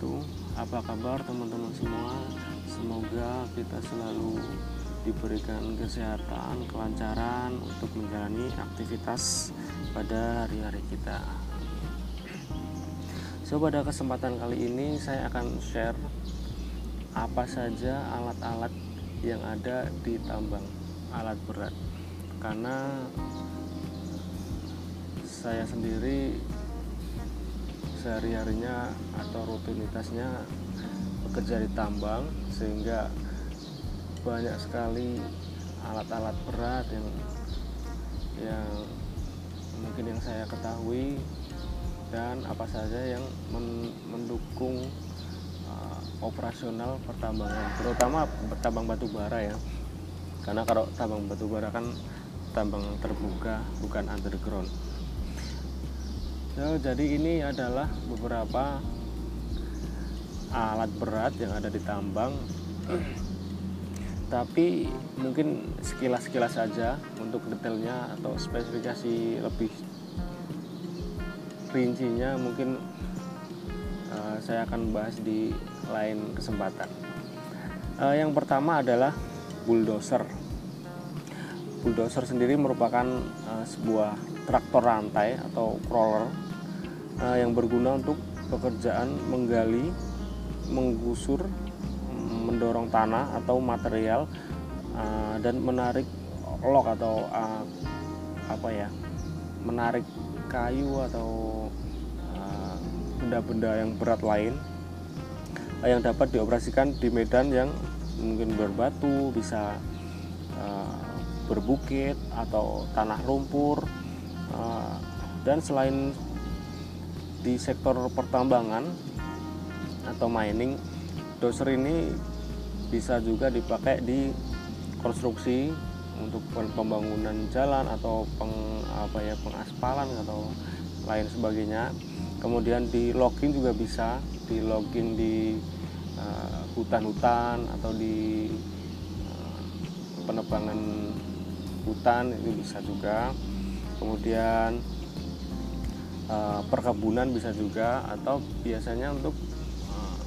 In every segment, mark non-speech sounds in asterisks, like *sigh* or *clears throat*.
wabarakatuh Apa kabar teman-teman semua? Semoga kita selalu diberikan kesehatan, kelancaran Untuk menjalani aktivitas pada hari-hari kita. So pada kesempatan kali ini saya akan share Apa saja alat-alat yang ada di tambang Alat berat. Karena saya sendiri sehari-harinya atau rutinitasnya bekerja di tambang sehingga banyak sekali alat-alat berat yang yang mungkin yang saya ketahui dan apa saja yang men, mendukung uh, operasional pertambangan terutama tambang batu bara ya. Karena kalau tambang batu bara kan tambang terbuka bukan underground So, jadi ini adalah beberapa alat berat yang ada di tambang. Tapi mungkin sekilas-sekilas saja untuk detailnya atau spesifikasi lebih rincinya mungkin uh, saya akan bahas di lain kesempatan. Uh, yang pertama adalah bulldozer. Bulldozer sendiri merupakan uh, sebuah traktor rantai atau crawler uh, yang berguna untuk pekerjaan menggali, menggusur, mendorong tanah atau material uh, dan menarik log atau uh, apa ya, menarik kayu atau benda-benda uh, yang berat lain uh, yang dapat dioperasikan di medan yang mungkin berbatu, bisa uh, berbukit atau tanah lumpur Ah, dan selain di sektor pertambangan atau mining doser ini bisa juga dipakai di konstruksi untuk pembangunan jalan atau peng apa ya pengaspalan atau lain sebagainya. Kemudian di logging juga bisa di logging di ah, hutan-hutan atau di uh, penebangan hutan itu bisa juga. Kemudian uh, perkebunan bisa juga atau biasanya untuk uh,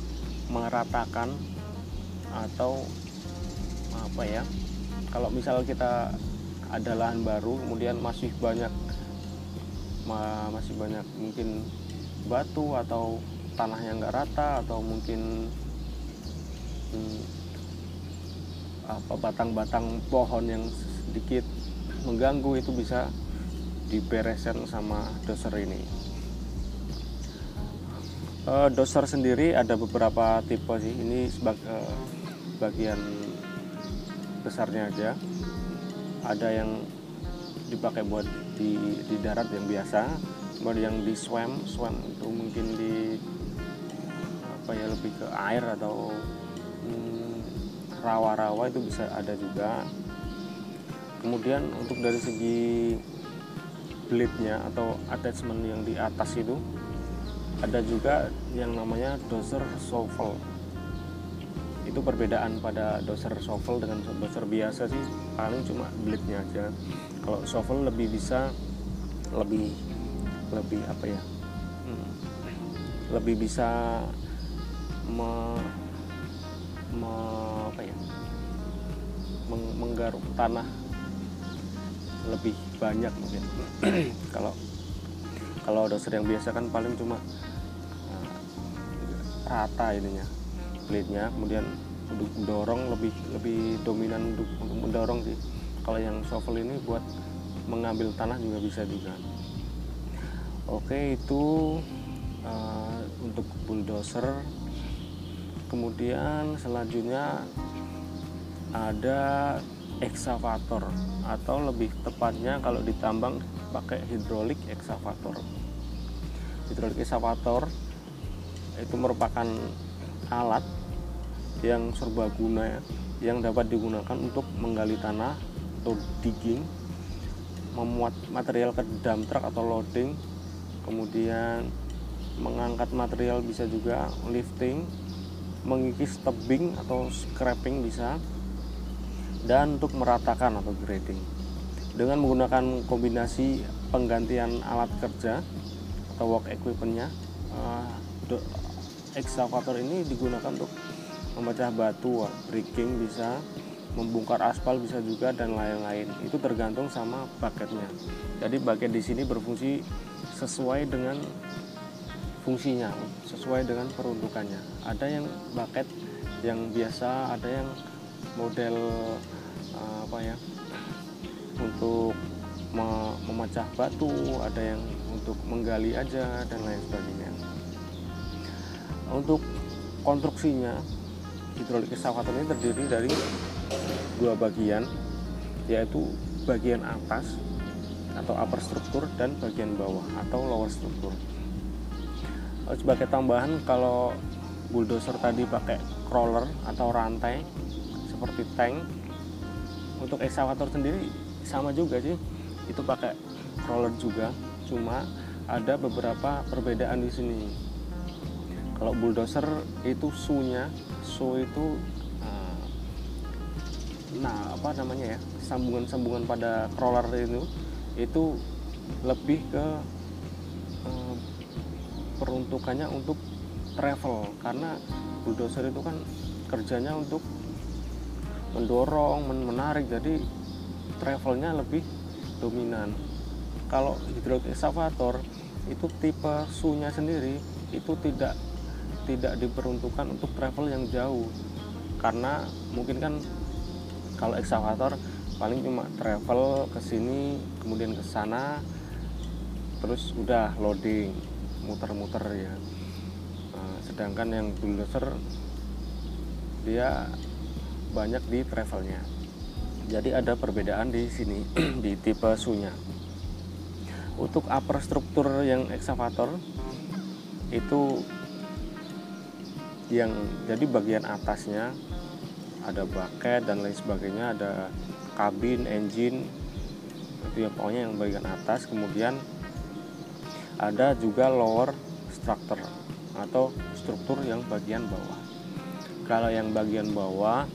meratakan atau apa ya kalau misal kita ada lahan baru kemudian masih banyak ma masih banyak mungkin batu atau tanah yang nggak rata atau mungkin hmm, apa batang-batang pohon yang sedikit mengganggu itu bisa diberesin sama doser ini. Uh, doser sendiri ada beberapa tipe sih. Ini sebag, uh, bagian besarnya aja. Ada yang dipakai buat di, di darat yang biasa kemudian yang di swam. Swam itu mungkin di apa ya lebih ke air atau hmm, rawa-rawa hmm, itu bisa ada juga. Kemudian untuk dari segi blade-nya atau attachment yang di atas itu ada juga yang namanya doser shovel. Itu perbedaan pada doser shovel dengan doser biasa sih paling cuma blade-nya aja. Kalau shovel lebih bisa lebih lebih apa ya? Hmm, lebih bisa me, me apa ya? Menggaruk tanah lebih banyak mungkin. *clears throat* Kalau kalau doser yang biasa kan paling cuma uh, rata ininya blade-nya kemudian untuk mendorong lebih lebih dominan untuk, untuk mendorong sih. Kalau yang shovel ini buat mengambil tanah juga bisa juga. Oke itu uh, untuk bulldozer. Kemudian selanjutnya ada eksavator atau lebih tepatnya kalau ditambang pakai hidrolik eksavator. Hidrolik eksavator itu merupakan alat yang serbaguna ya, yang dapat digunakan untuk menggali tanah atau digging, memuat material ke dump truck atau loading, kemudian mengangkat material bisa juga lifting, mengikis tebing atau scraping bisa, dan untuk meratakan atau grading. Dengan menggunakan kombinasi penggantian alat kerja atau work equipmentnya uh, excavator ini digunakan untuk memecah batu breaking bisa membongkar aspal bisa juga dan lain-lain. Itu tergantung sama bucketnya. Jadi bucket di sini berfungsi sesuai dengan fungsinya sesuai dengan peruntukannya. Ada yang bucket yang biasa ada yang model uh, apa ya untuk memecah batu ada yang untuk menggali aja dan lain sebagainya. Untuk konstruksinya hidrolik excavator ini terdiri dari dua bagian yaitu bagian atas atau upper struktur dan bagian bawah atau lower struktur. Sebagai tambahan kalau bulldozer tadi pakai crawler atau rantai seperti tank untuk excavator sendiri sama juga sih. Itu pakai crawler juga cuma ada beberapa perbedaan di sini. Kalau bulldozer itu sunya su itu eh, nah apa namanya ya sambungan-sambungan pada crawler itu itu lebih ke eh, peruntukannya untuk travel. Karena bulldozer itu kan kerjanya untuk mendorong menarik. Jadi travelnya lebih dominan. Kalau hidrolik excavator itu tipe sunya sendiri itu tidak tidak diperuntukkan untuk travel yang jauh. Karena mungkin kan kalau excavator paling cuma travel ke sini kemudian ke sana terus udah loading muter-muter ya. Nah, sedangkan yang bulldozer dia banyak di travelnya. Jadi ada perbedaan di sini *clears throat* di tipe sunya. Untuk upper struktur yang excavator itu yang jadi bagian atasnya ada bucket dan lain sebagainya ada kabin engine itu ya pokoknya yang bagian atas. Kemudian ada juga lower structure atau struktur yang bagian bawah. Kalau yang bagian bawah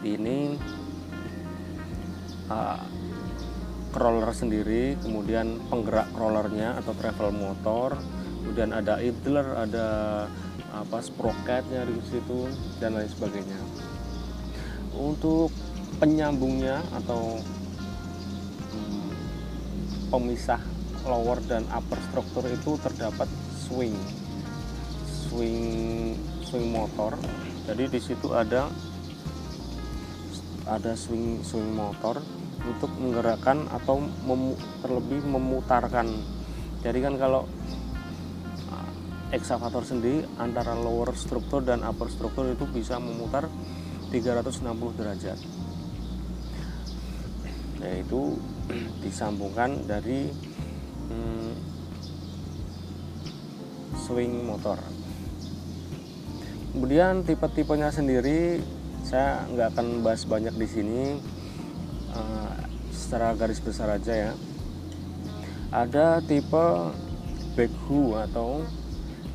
ini uh, crawler sendiri kemudian penggerak crawlernya atau travel motor kemudian ada idler ada apa sprocketnya di situ dan lain sebagainya. Untuk penyambungnya atau hmm, pemisah lower dan upper struktur itu terdapat swing swing swing motor. Jadi di situ ada ada swing swing motor untuk menggerakkan atau memu, terlebih memutarkan. Jadi kan kalau uh, eksavator sendiri antara lower struktur dan upper struktur itu bisa memutar 360 derajat. Yaitu *clears throat* disambungkan dari hmm, swing motor. Kemudian tipe-tipenya sendiri saya nggak akan bahas banyak di sini uh, secara garis besar aja ya. Ada tipe backhoe atau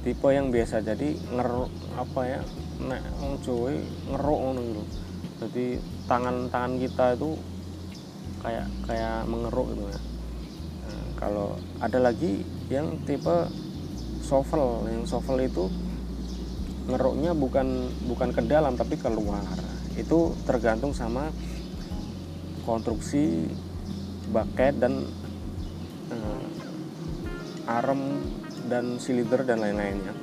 tipe yang biasa jadi ngeruk apa ya nek cuy ngeruk ngono jadi tangan-tangan kita itu kayak kayak mengeruk gitu ya. Nah, kalau ada lagi yang tipe shovel yang shovel itu ngeruknya bukan bukan ke dalam tapi keluar itu tergantung sama konstruksi bucket dan uh, arm dan silinder dan lain-lainnya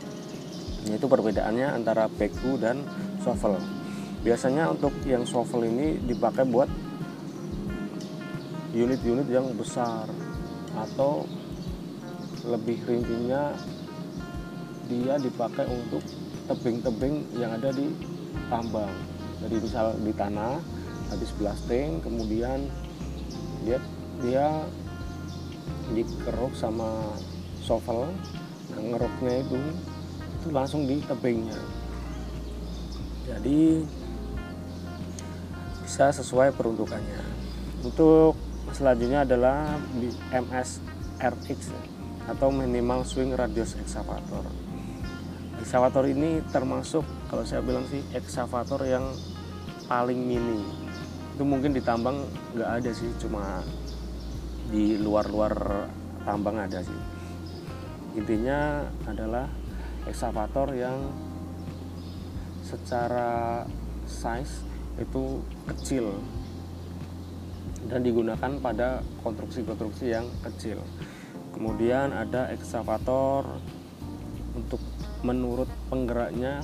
itu perbedaannya antara backhoe dan shovel. Biasanya untuk yang shovel ini dipakai buat unit-unit yang besar atau lebih rincinya dia dipakai untuk tebing-tebing yang ada di tambang. Jadi misal di tanah habis blasting kemudian dia dia dikeruk sama shovel nah ngeruknya itu itu langsung di tebingnya. Jadi bisa sesuai peruntukannya. Untuk selanjutnya adalah MS RX atau minimal swing radius excavator excavator ini termasuk kalau saya bilang sih excavator yang paling mini itu mungkin di tambang nggak ada sih cuma di luar-luar tambang ada sih intinya adalah eksavator yang secara size itu kecil dan digunakan pada konstruksi-konstruksi yang kecil. Kemudian ada eksavator untuk menurut penggeraknya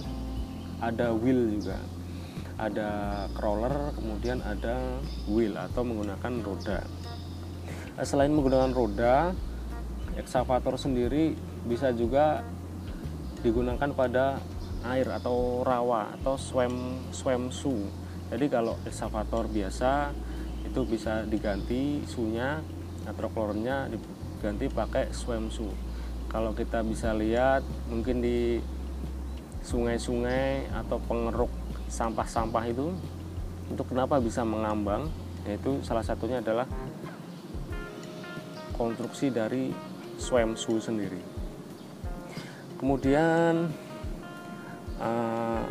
ada wheel juga. Ada crawler, kemudian ada wheel atau menggunakan roda. Nah, selain menggunakan roda, eksavator sendiri bisa juga digunakan pada air atau rawa atau swim su. Jadi kalau eksavator biasa itu bisa diganti sunya atau klornya diganti pakai swim su. Kalau kita bisa lihat mungkin di sungai-sungai atau pengeruk sampah-sampah itu untuk kenapa bisa mengambang? Yaitu salah satunya adalah konstruksi dari swimsu sendiri. Kemudian uh,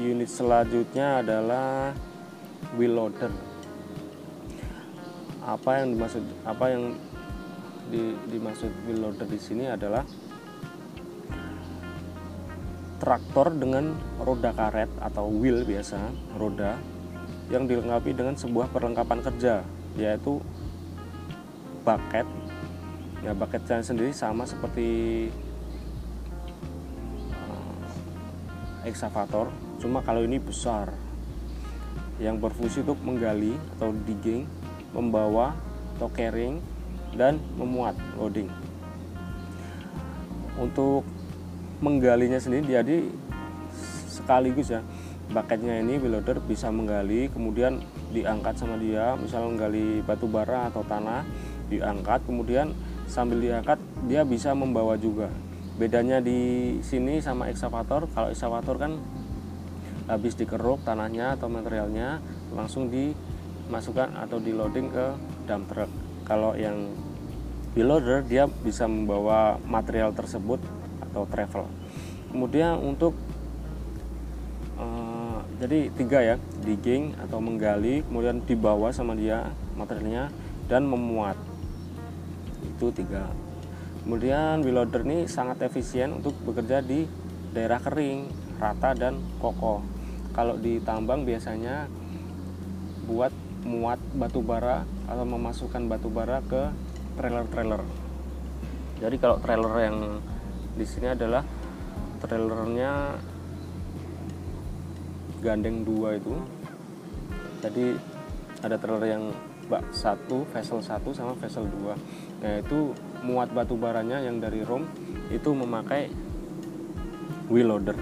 unit selanjutnya adalah wheel loader. Apa yang dimaksud apa yang di, dimaksud wheel loader di sini adalah traktor dengan roda karet atau wheel biasa roda yang dilengkapi dengan sebuah perlengkapan kerja yaitu bucket. Ya bucketnya sendiri sama seperti uh, excavator cuma kalau ini besar. Yang berfungsi untuk menggali atau digging membawa atau carrying dan memuat loading. Untuk menggalinya sendiri jadi sekaligus ya bucketnya ini loader bisa menggali kemudian diangkat sama dia misalnya menggali batu bara atau tanah diangkat kemudian sambil diangkat dia bisa membawa juga. Bedanya di sini sama eksavator kalau eksavator kan habis dikeruk tanahnya atau materialnya langsung dimasukkan atau di loading ke dump truck. Kalau yang loader dia bisa membawa material tersebut atau travel. Kemudian untuk uh, jadi tiga ya digging atau menggali kemudian dibawa sama dia materialnya dan memuat. Itu tiga. Kemudian wheel loader ini sangat efisien untuk bekerja di daerah kering rata dan kokoh. Kalau di tambang biasanya buat muat batu bara atau memasukkan batu bara ke trailer-trailer. Jadi kalau trailer yang di sini adalah trailernya gandeng dua itu. Jadi ada trailer yang bak satu vessel satu sama vessel dua. Nah itu muat batu baranya yang dari Rom itu memakai wheel loader.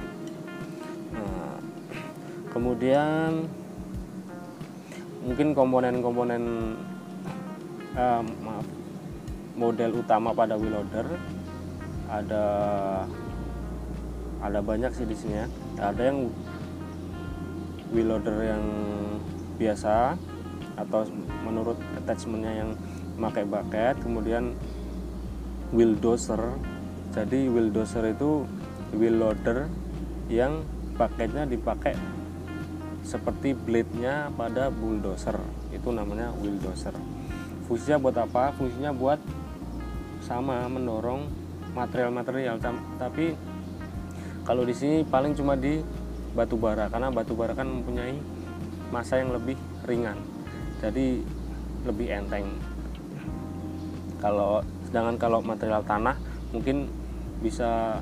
Nah, kemudian mungkin komponen-komponen uh, maaf model utama pada wheel loader ada ada banyak sih di sini ya. Ada yang wheel loader yang biasa atau menurut attachmentnya yang memakai bucket kemudian wheel dozer jadi wheel dozer itu wheel loader yang paketnya dipakai seperti blade-nya pada bulldozer. Itu namanya wheel dozer fungsinya buat apa? Fungsinya buat sama mendorong material-material. Tapi kalau di sini paling cuma di batu bara karena batu bara kan mempunyai masa yang lebih ringan jadi lebih enteng. Kalau sedangkan kalau material tanah mungkin bisa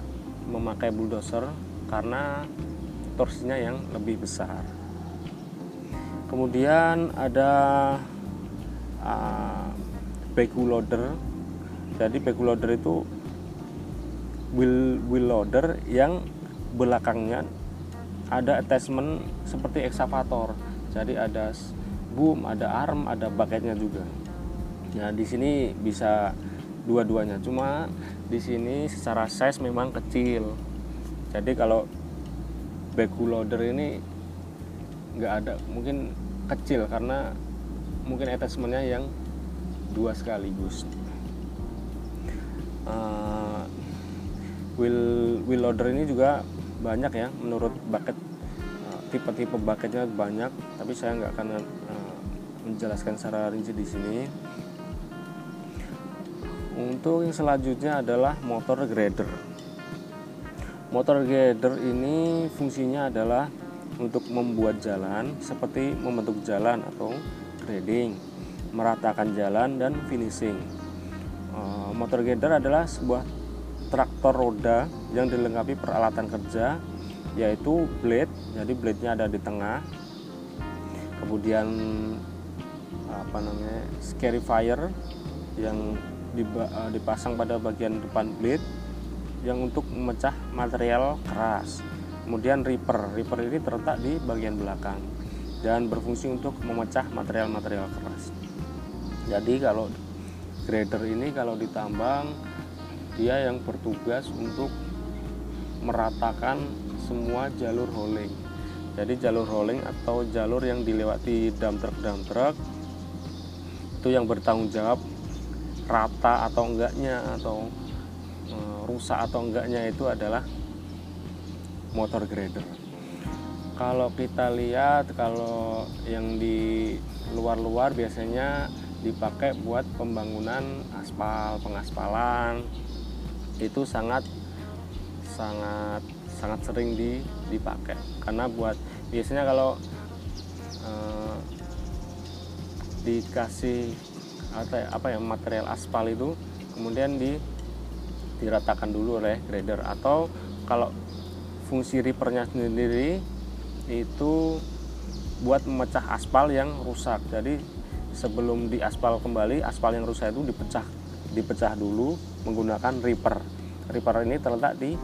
memakai bulldozer karena torsinya yang lebih besar. Kemudian ada uh, backhoe loader jadi backhoe loader itu wheel wheel loader yang belakangnya ada attachment seperti eksavator jadi ada boom ada arm ada bucketnya juga. Nah di sini bisa dua-duanya. Cuma di sini secara size memang kecil. Jadi kalau backhoe loader ini nggak ada mungkin kecil karena mungkin attachmentnya yang dua sekaligus uh, wheel wheel loader ini juga banyak ya menurut bucket. Uh, tipe-tipe bucketnya banyak tapi saya nggak akan uh, menjelaskan secara rinci di sini. Untuk yang selanjutnya adalah motor grader. Motor grader ini fungsinya adalah untuk membuat jalan seperti membentuk jalan atau grading, meratakan jalan dan finishing. Eh, motor grader adalah sebuah traktor roda yang dilengkapi peralatan kerja yaitu blade, jadi blade-nya ada di tengah. Kemudian apa namanya? scarifier yang eh, dipasang pada bagian depan blade yang untuk memecah material keras kemudian reaper reaper ini terletak di bagian belakang dan berfungsi untuk memecah material-material keras jadi kalau grader ini kalau ditambang dia yang bertugas untuk meratakan semua jalur hauling jadi jalur hauling atau jalur yang dilewati dump truck dump truck itu yang bertanggung jawab rata atau enggaknya atau e, rusak atau enggaknya itu adalah motor grader. Kalau kita lihat kalau yang di luar-luar biasanya dipakai buat pembangunan aspal, pengaspalan itu sangat sangat sangat sering di, dipakai. Karena buat biasanya kalau eh, dikasih apa ya, apa ya material aspal itu kemudian di diratakan dulu oleh grader. Atau kalau fungsi reapernya sendiri itu buat memecah aspal yang rusak. Jadi sebelum diaspal kembali aspal yang rusak itu dipecah dipecah dulu menggunakan reaper. Reaper ini terletak di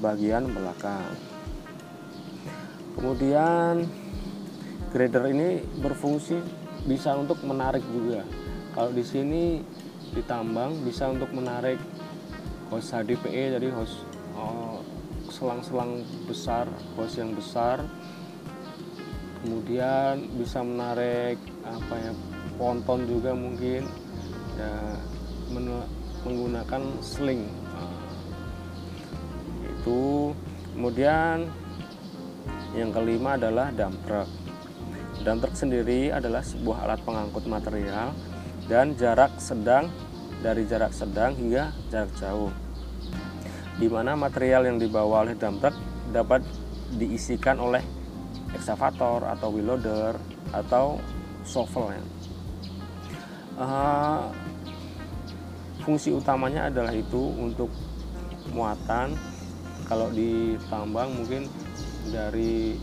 bagian belakang. Kemudian grader ini berfungsi bisa untuk menarik juga. Kalau di sini ditambang bisa untuk menarik hose HDPE jadi hose oh, selang-selang besar hose yang besar. Kemudian bisa menarik apa ya ponton juga mungkin. Ya menggunakan sling. Itu kemudian yang kelima adalah dump truck. Dump truck sendiri adalah sebuah alat pengangkut material dan jarak sedang dari jarak sedang hingga jarak jauh. Di mana material yang dibawa oleh dump truck dapat diisikan oleh eksavator atau wheel loader atau shovel ya. Uh, fungsi utamanya adalah itu untuk muatan kalau di tambang mungkin dari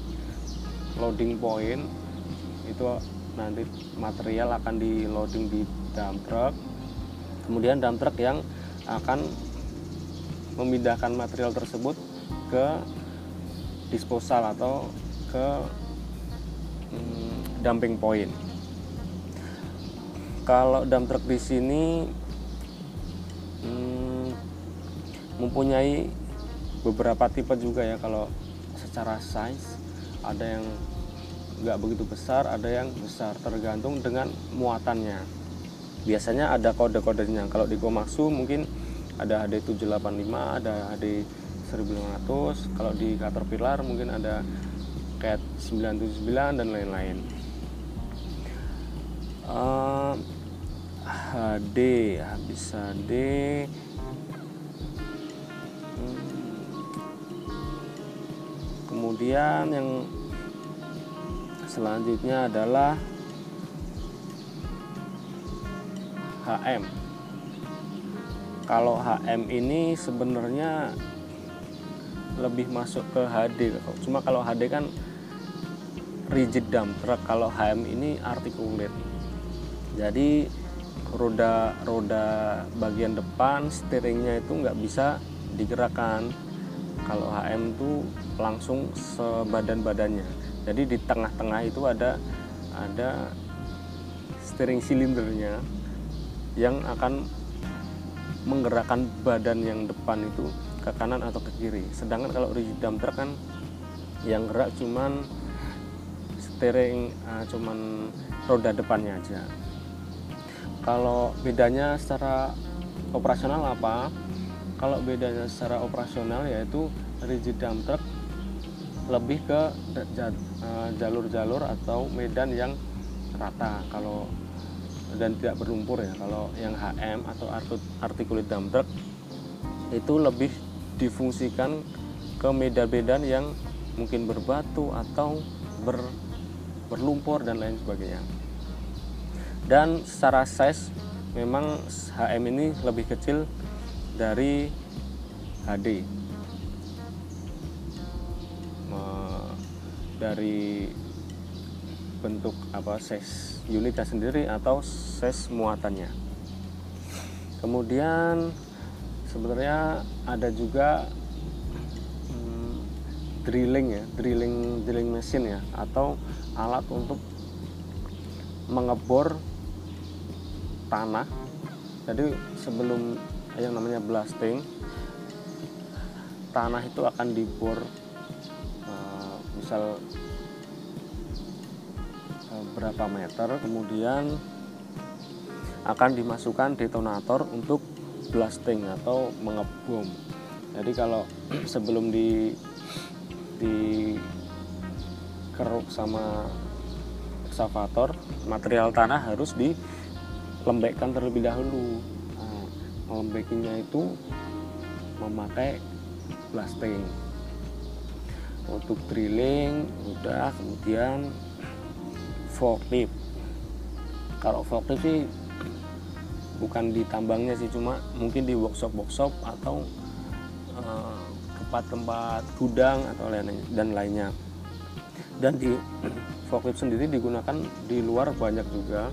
loading point itu nanti material akan di loading di dump truck kemudian dump truck yang akan memindahkan material tersebut ke disposal atau ke hmm, dumping point. Kalau dump truck di sini hmm, mempunyai beberapa tipe juga ya kalau secara size ada yang nggak begitu besar, ada yang besar tergantung dengan muatannya. Biasanya ada kode-kodenya. Kalau di Komatsu mungkin ada HD 785 ada HD 1500 kalau di Caterpillar mungkin ada CAT 979 dan lain-lain uh, HD habis HD hmm. kemudian yang selanjutnya adalah HM kalau HM ini sebenarnya lebih masuk ke HD cuma kalau HD kan rigid dump truck. Kalau HM ini articulate jadi roda roda bagian depan steeringnya itu nggak bisa digerakkan. Kalau HM itu langsung sebadan badannya jadi di tengah-tengah itu ada ada steering silindernya yang akan menggerakkan badan yang depan itu ke kanan atau ke kiri. Sedangkan kalau rigid dump kan yang gerak cuman steering uh, cuman roda depannya aja kalau bedanya secara operasional apa? Kalau bedanya secara operasional yaitu rigid dump truck lebih ke uh, jalur-jalur atau medan yang rata. Kalau dan tidak berlumpur ya. Kalau yang HM atau articulate dump truck itu lebih difungsikan ke medan-medan yang mungkin berbatu atau ber, berlumpur dan lain sebagainya dan secara size memang HM ini lebih kecil dari HD dari bentuk apa size unitnya sendiri atau size muatannya. Kemudian sebenarnya ada juga hmm, drilling ya drilling drilling mesin ya atau alat untuk mengebor tanah. Jadi sebelum yang namanya blasting tanah itu akan dibor uh, misal uh, berapa meter kemudian akan dimasukkan detonator untuk blasting atau mengebom. Jadi kalau *clears throat* sebelum di di keruk sama eksavator material tanah harus dilembekkan terlebih dahulu. Nah, melembekinya itu memakai blasting. Untuk drilling udah kemudian forklift. Kalau forklift sih bukan di tambangnya sih cuma mungkin di workshop workshop atau tempat-tempat uh, gudang atau lain dan lainnya. Dan di forklift sendiri digunakan di luar banyak juga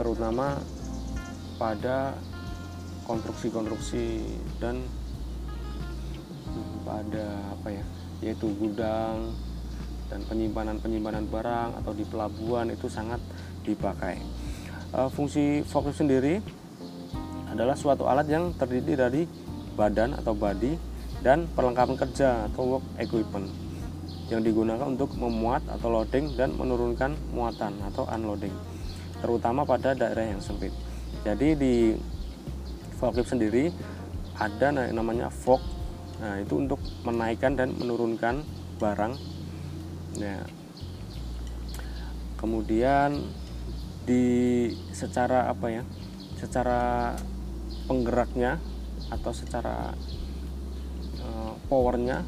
terutama pada konstruksi-konstruksi dan pada apa ya yaitu gudang dan penyimpanan-penyimpanan barang atau di pelabuhan itu sangat dipakai. Uh, fungsi forklift sendiri adalah suatu alat yang terdiri dari badan atau body dan perlengkapan kerja atau work equipment yang digunakan untuk memuat atau loading dan menurunkan muatan atau unloading terutama pada daerah yang sempit. Jadi di forklift sendiri ada namanya fork Nah, itu untuk menaikkan dan menurunkan barang. Nah, kemudian di secara apa ya? Secara penggeraknya atau secara uh, powernya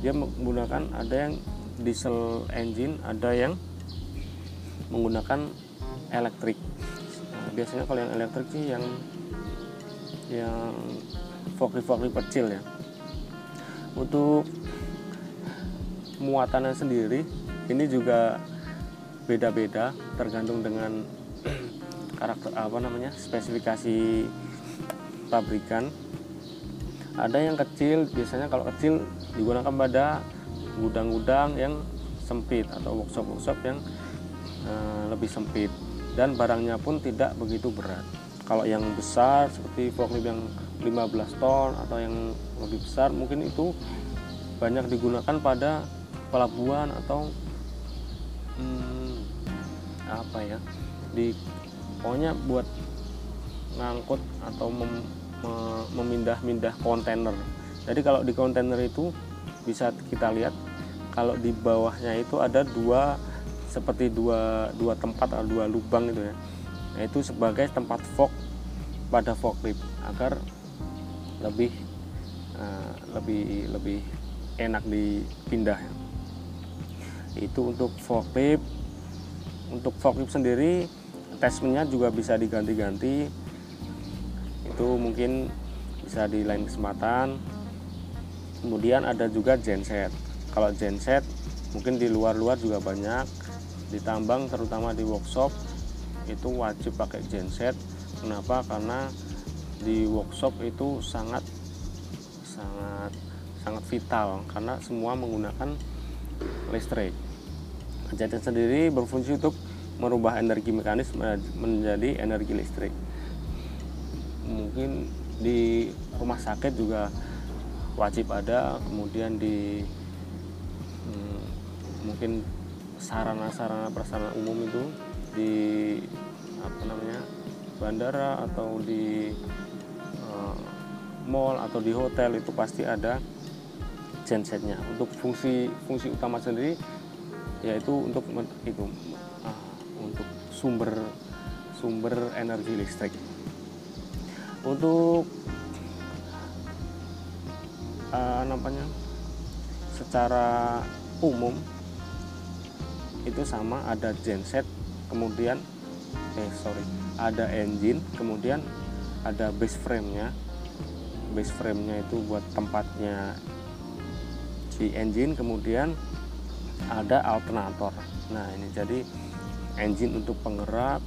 dia menggunakan ada yang diesel engine, ada yang menggunakan elektrik. Nah, biasanya kalau yang elektrik sih yang yang forklift-forklift kecil ya. Untuk muatannya sendiri ini juga beda-beda tergantung dengan *clears throat* karakter apa namanya spesifikasi pabrikan. Ada yang kecil biasanya kalau kecil digunakan pada gudang-gudang yang sempit atau workshop-workshop yang uh, lebih sempit dan barangnya pun tidak begitu berat. Kalau yang besar seperti forklift yang 15 ton atau yang lebih besar mungkin itu banyak digunakan pada pelabuhan atau hmm, apa ya di pokoknya buat ngangkut atau mem, memindah-mindah kontainer. Jadi kalau di kontainer itu bisa kita lihat kalau di bawahnya itu ada dua seperti dua dua tempat atau dua lubang itu ya. Nah, itu sebagai tempat fog pada forklift agar lebih uh, lebih lebih enak dipindah itu untuk forklift untuk forklift sendiri attachmentnya juga bisa diganti-ganti. Itu mungkin bisa di lain kesempatan. Kemudian ada juga genset. Kalau genset mungkin di luar-luar juga banyak ditambang terutama di workshop itu wajib pakai genset kenapa karena di workshop itu sangat sangat sangat vital karena semua menggunakan listrik. Kejadian sendiri berfungsi untuk merubah energi mekanis menjadi energi listrik. Mungkin di rumah sakit juga wajib ada, kemudian di hmm, mungkin sarana-sarana prasarana umum itu di apa namanya bandara atau di mall atau di hotel itu pasti ada gensetnya. Untuk fungsi fungsi utama sendiri yaitu untuk itu uh, untuk sumber sumber energi listrik. Untuk uh, namanya secara umum itu sama ada genset kemudian eh sorry ada engine kemudian ada base frame nya base frame nya itu buat tempatnya si engine kemudian ada alternator. Nah ini jadi engine untuk penggerak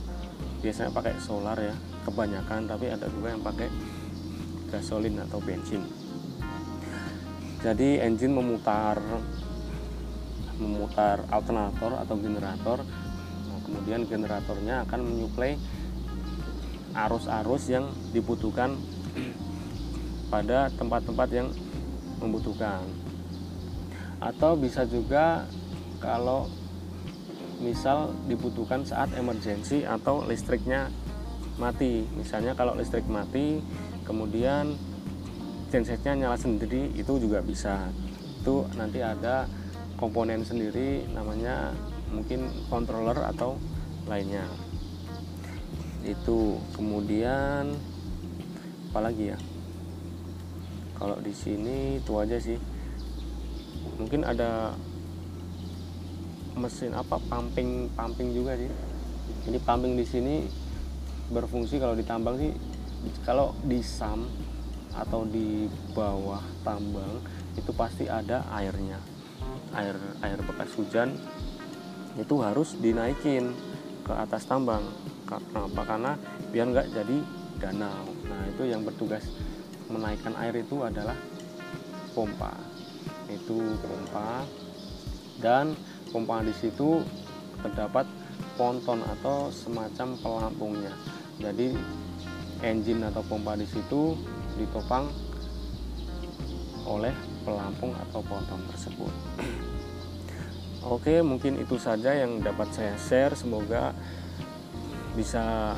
biasanya pakai solar ya kebanyakan tapi ada juga yang pakai gasolin atau bensin. Jadi engine memutar memutar alternator atau generator. Nah, kemudian generatornya akan menyuplai arus-arus yang dibutuhkan pada tempat-tempat yang membutuhkan. Atau bisa juga kalau misal dibutuhkan saat emergensi atau listriknya mati. Misalnya kalau listrik mati kemudian gensetnya nyala sendiri itu juga bisa. Itu nanti ada komponen sendiri namanya mungkin controller atau lainnya. Itu kemudian apalagi ya? Kalau di sini itu aja sih. Mungkin ada mesin apa pumping pumping juga sih. Jadi pumping di sini berfungsi kalau ditambang sih kalau di sam atau di bawah tambang itu pasti ada airnya air air bekas hujan itu harus dinaikin ke atas tambang. Karena apa karena biar nggak jadi danau. Nah itu yang bertugas menaikkan air itu adalah pompa. Itu pompa. Dan pompa di situ terdapat ponton atau semacam pelampungnya. Jadi engine atau pompa di situ ditopang oleh pelampung atau ponton tersebut. *clears throat* Oke, mungkin itu saja yang dapat saya share. Semoga bisa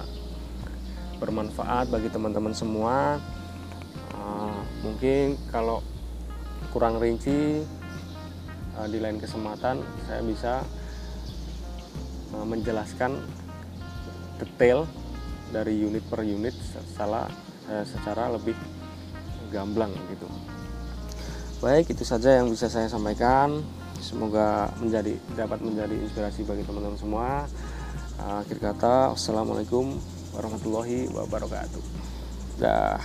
bermanfaat bagi teman-teman semua. Uh, mungkin kalau kurang rinci uh, di lain kesempatan saya bisa uh, menjelaskan detail dari unit per unit secara secara lebih gamblang gitu. Baik, itu saja yang bisa saya sampaikan. Semoga menjadi dapat menjadi inspirasi bagi teman-teman semua. Akhir kata, wassalamualaikum warahmatullahi wabarakatuh. Dah.